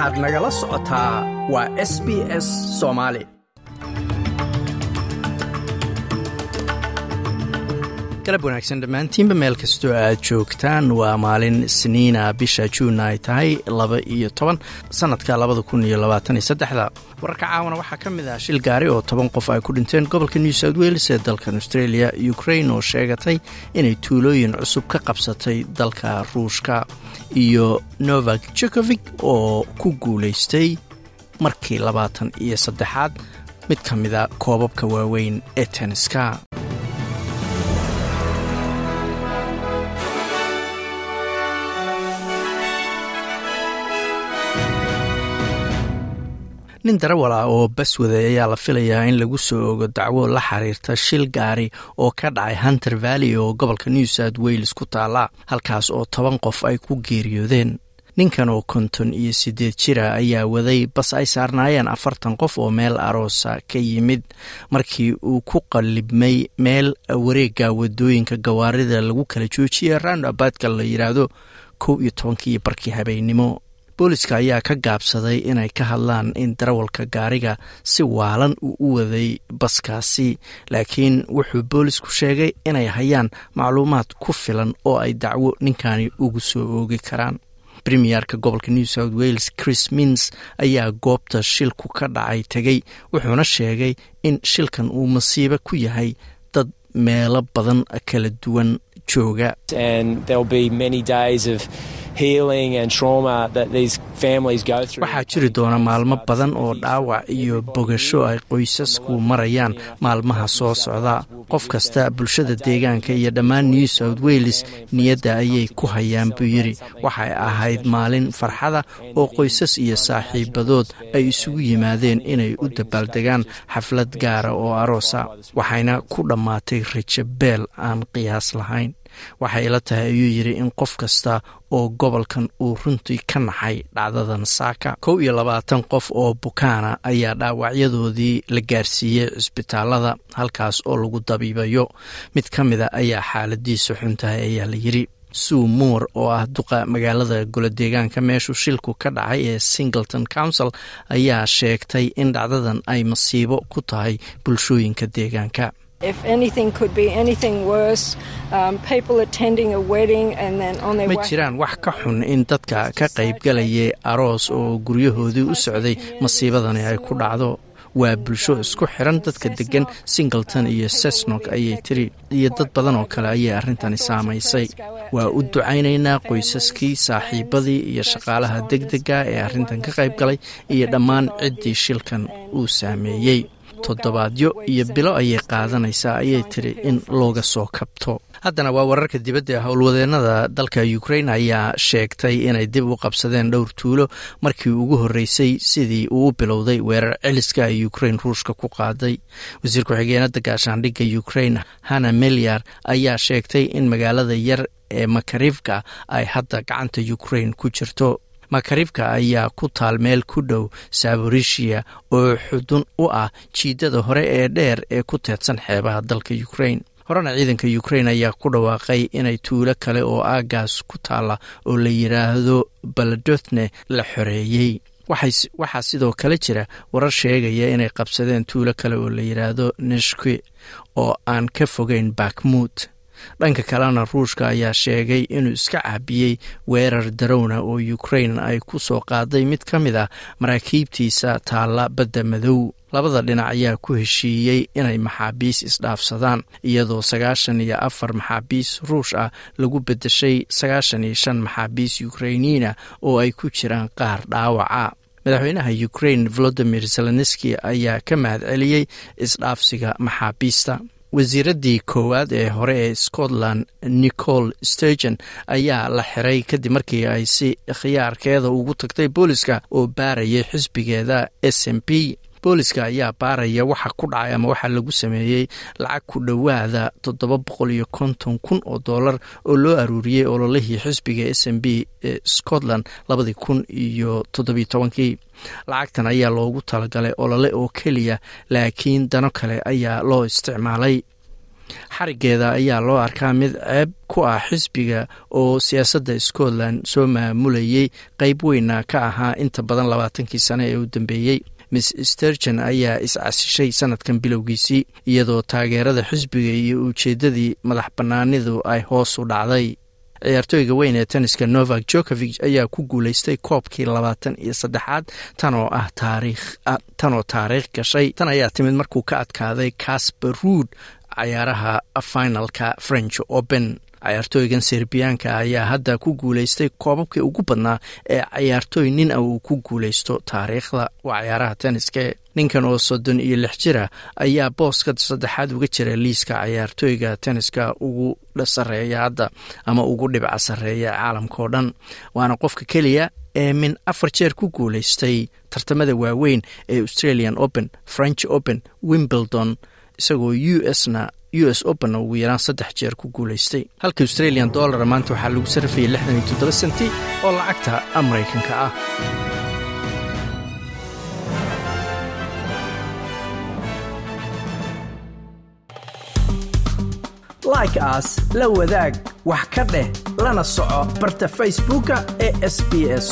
waxaad nagala socotaa. Waa s b s soomaali galab wanaagsan dhammaantiinba meel kastoo aad joogtaan. Waa maalin isniina bisha juun ay tahay laba iyo toban sannadka labada kun iyo labaataniyo saddexda. Wararka caawana waxaa ka mid ah shil gaari oo toban qof ay ku dhinteen gobolka new south wales ee dalkan australia ukrain oo sheegatay inay tuulooyin cusub ka qabsatay dalka ruushka. Iyo novak jokovic oo ku guulaystay markii labaatan iyo saddexaad mid ka mida koobabka waaweyn ee tenniska nin darawal ah oo baswaday ayaa la filayaa in lagu soo ogo dacwo la xiriirta shil gaari oo ka dhacay hunter valley oo gobolka new south wales ku taala halkaas oo toban qof ay ku geeriyoodeen. Ninkan oo konton iyo siddeed jira ayaa waday bas ay saarnaayeen afartan qof oo meel aroosa ka yimid. Markii uu ku qallibmay meel wareegga waddooyinka gawaarida lagu kala joojiyay roundabaadka la yidhaahdo kow iyo tobankii barkii habeennimo booliska ayaa ka gaabsaday inay ka hadlaan in darawalka gaariga si waalan uu u waday baskaasi laakiin wuxuu boolisku sheegay inay hayaan macluumaad ku filan oo ay dacwo ninkani ugu soo oogi karaan. Premierka gobolka new south wales chris mins ayaa goobta shilku ka dhacay tegey wuxuuna sheegay in shilkan uu masiibo ku yahay dad meelo badan kala duwan jooga waxaa jiri doona maalmo badan oo dhaawac iyo bogasho ay qoysasku marayaan maalmaha soo socda. Qof kasta bulshada deegaanka iyo dhammaan new south wales niyadda ayay ku hayaan buu yidhi. Waxay ahayd maalin farxada oo qoysas iyo saaxiibadood ay isugu yimaadeen inay u dabaaldegaan xaflad gaara oo aroosa waxayna ku dhammaatay rajabeel aan qiyaas lahayn waxay ila tahay ayuu yidhi in qof kasta oo gobolkan uu runtii ka naxay dhacdadan saaka kow iyo labaatan qof oo bukaana ayaa dhaawacyadoodii la gaarsiiyey cisbitaalada halkaas oo lagu dabiibayo. Mid ka mida ayaa xaaladiisu xuntahay ayaa la yidhi sue moore oo ah duqa magaalada golodeegaanka meeshuu shilku ka dhacay ee singleton council ayaa sheegtay in dhacdadan ay masiibo ku tahay bulshooyinka deegaanka ma jiraan wax ka xun in dadka ka qaybgalayay aroos oo guryahoodii u socday masiibadani ay ku dhacdo. Waa bulsho isku xiran dadka degan singleton iyo sesnok ayay tiri iyo dad badan oo kale ayay arrintani saamaysay. Waa u ducaynaynaa qoysaskii saaxiibadii iyo shaqaalaha degdega ee arrintan ka qayb galay iyo dhammaan ciddii shilkan uu saameeyey toddobaadyo iyo bilo ayay qaadanaysaa ayay tiri in looga soo kabto. Haddana waa wararka dibadda ee howlwadeennada dalka ukrain ayaa sheegtay inay dib u qabsadeen dhowr tuulo markii ugu horreysay sidii uu u bilowday weerar celiska ay ukrain ruushka ku qaaday. Wasiir ku-xigeenada gaashaandhigga ukrain hanna melyar ayaa sheegtay in magaalada yar ee makarivka ay hadda gacanta ukrain ku jirto makaribka ayaa ku taal meel ku dhow saborisia oo xudun u ah jiidada hore ee dheer ee ku teedsan xeebaha dalka ukrain horena ciidanka ukrain ayaa ku dhawaaqay inay tuulo kale oo aagaas ku taalla oo la yidhaahdo baladotne la xoreeyey waxaa sidoo kale jira warar sheegaya inay qabsadeen tuulo kale oo la yidhaahdo neshki oo aan ka fogeyn bakmuut dhanka kalena ruushka ayaa sheegay inuu iska caabiyey weerar darowna oo ukrain ay ku soo qaaday mid ka mid ah maraakiibtiisa taalla badda madow. Labada dhinac ayaa ku heshiiyey inay maxaabiis isdhaafsadaan iyadoo sagaashan iyo afar maxaabiis ruush ah lagu bedeshay sagaashan iyo shan maxaabiis ukrainiina oo ay ku jiraan qaar dhaawaca. Madaxweynaha ukrain volodimir zelenski ayaa ka mahad celiyey isdhaafsiga maxaabiista wasiiraddii koowaad ee hore ee scotland nicol sturgeon ayaa la xiray kadib markii ay si khiyaarkeeda ugu tagtay booliska oo baarayay xisbigeeda s m p booliska ayaa baaraya waxa ku dhacay ama waxa lagu sameeyey lacag ku dhowaada toddoba boqol iyo konton kun oo dollar oo loo aruuriyey ololihii xisbiga s m b ee scotland labadii kun iyo toddobiyo tobankii. Lacagtan ayaa loogu talagalay olole oo keliya laakiin dano kale ayaa loo isticmaalay. Xarigeeda ayaa loo arkaa mid ceeb ku ah xisbiga oo siyaasadda scotland soo maamulayay qeyb weyna ka ahaa inta badan labaatankii sane ee u dambeeyey miss stergon ayaa iscasishay sanadkan bilowgiisii iyadoo taageerada xisbiga iyo ujeeddadii madax bannaanidu ay hoos u dhacday. Ciyaartooyga weyn ee tenniska novak jokovig ayaa ku guuleystay koobkii labaatan iyo saddexaad tanoo ah taariikh tanoo taariikh gashay. Tan ayaa timid markuu ka adkaaday casper ruud cayaaraha finalka french open cayaartooygan serbiyaanka ayaa hadda ku guuleystay koobabkii ugu badnaa ee cayaartooy nin a uu ku guuleysto taariikhda. Waa cayaaraha tenniska ninkan oo soddon iyo lix jira ayaa booska saddexaad uga jira liiska cayaartooyga tenniska ugu sareeya hadda ama ugu dhibca sareeya caalamka oo dhan. Waana qofka keliya ee min afar jeer ku guuleystay tartamada waaweyn ee australian open french open wimbledon isagoo u s na u s open ugu yaraan saddex jeer ku guulaystay. Halka australian dollar maanta waxaa lagu sarrafayay lixdan iyo toddoba senti oo lacagta maraykanka ah. Like aas la wadaag wax ka dheh lana soco barta facebooka ee sb s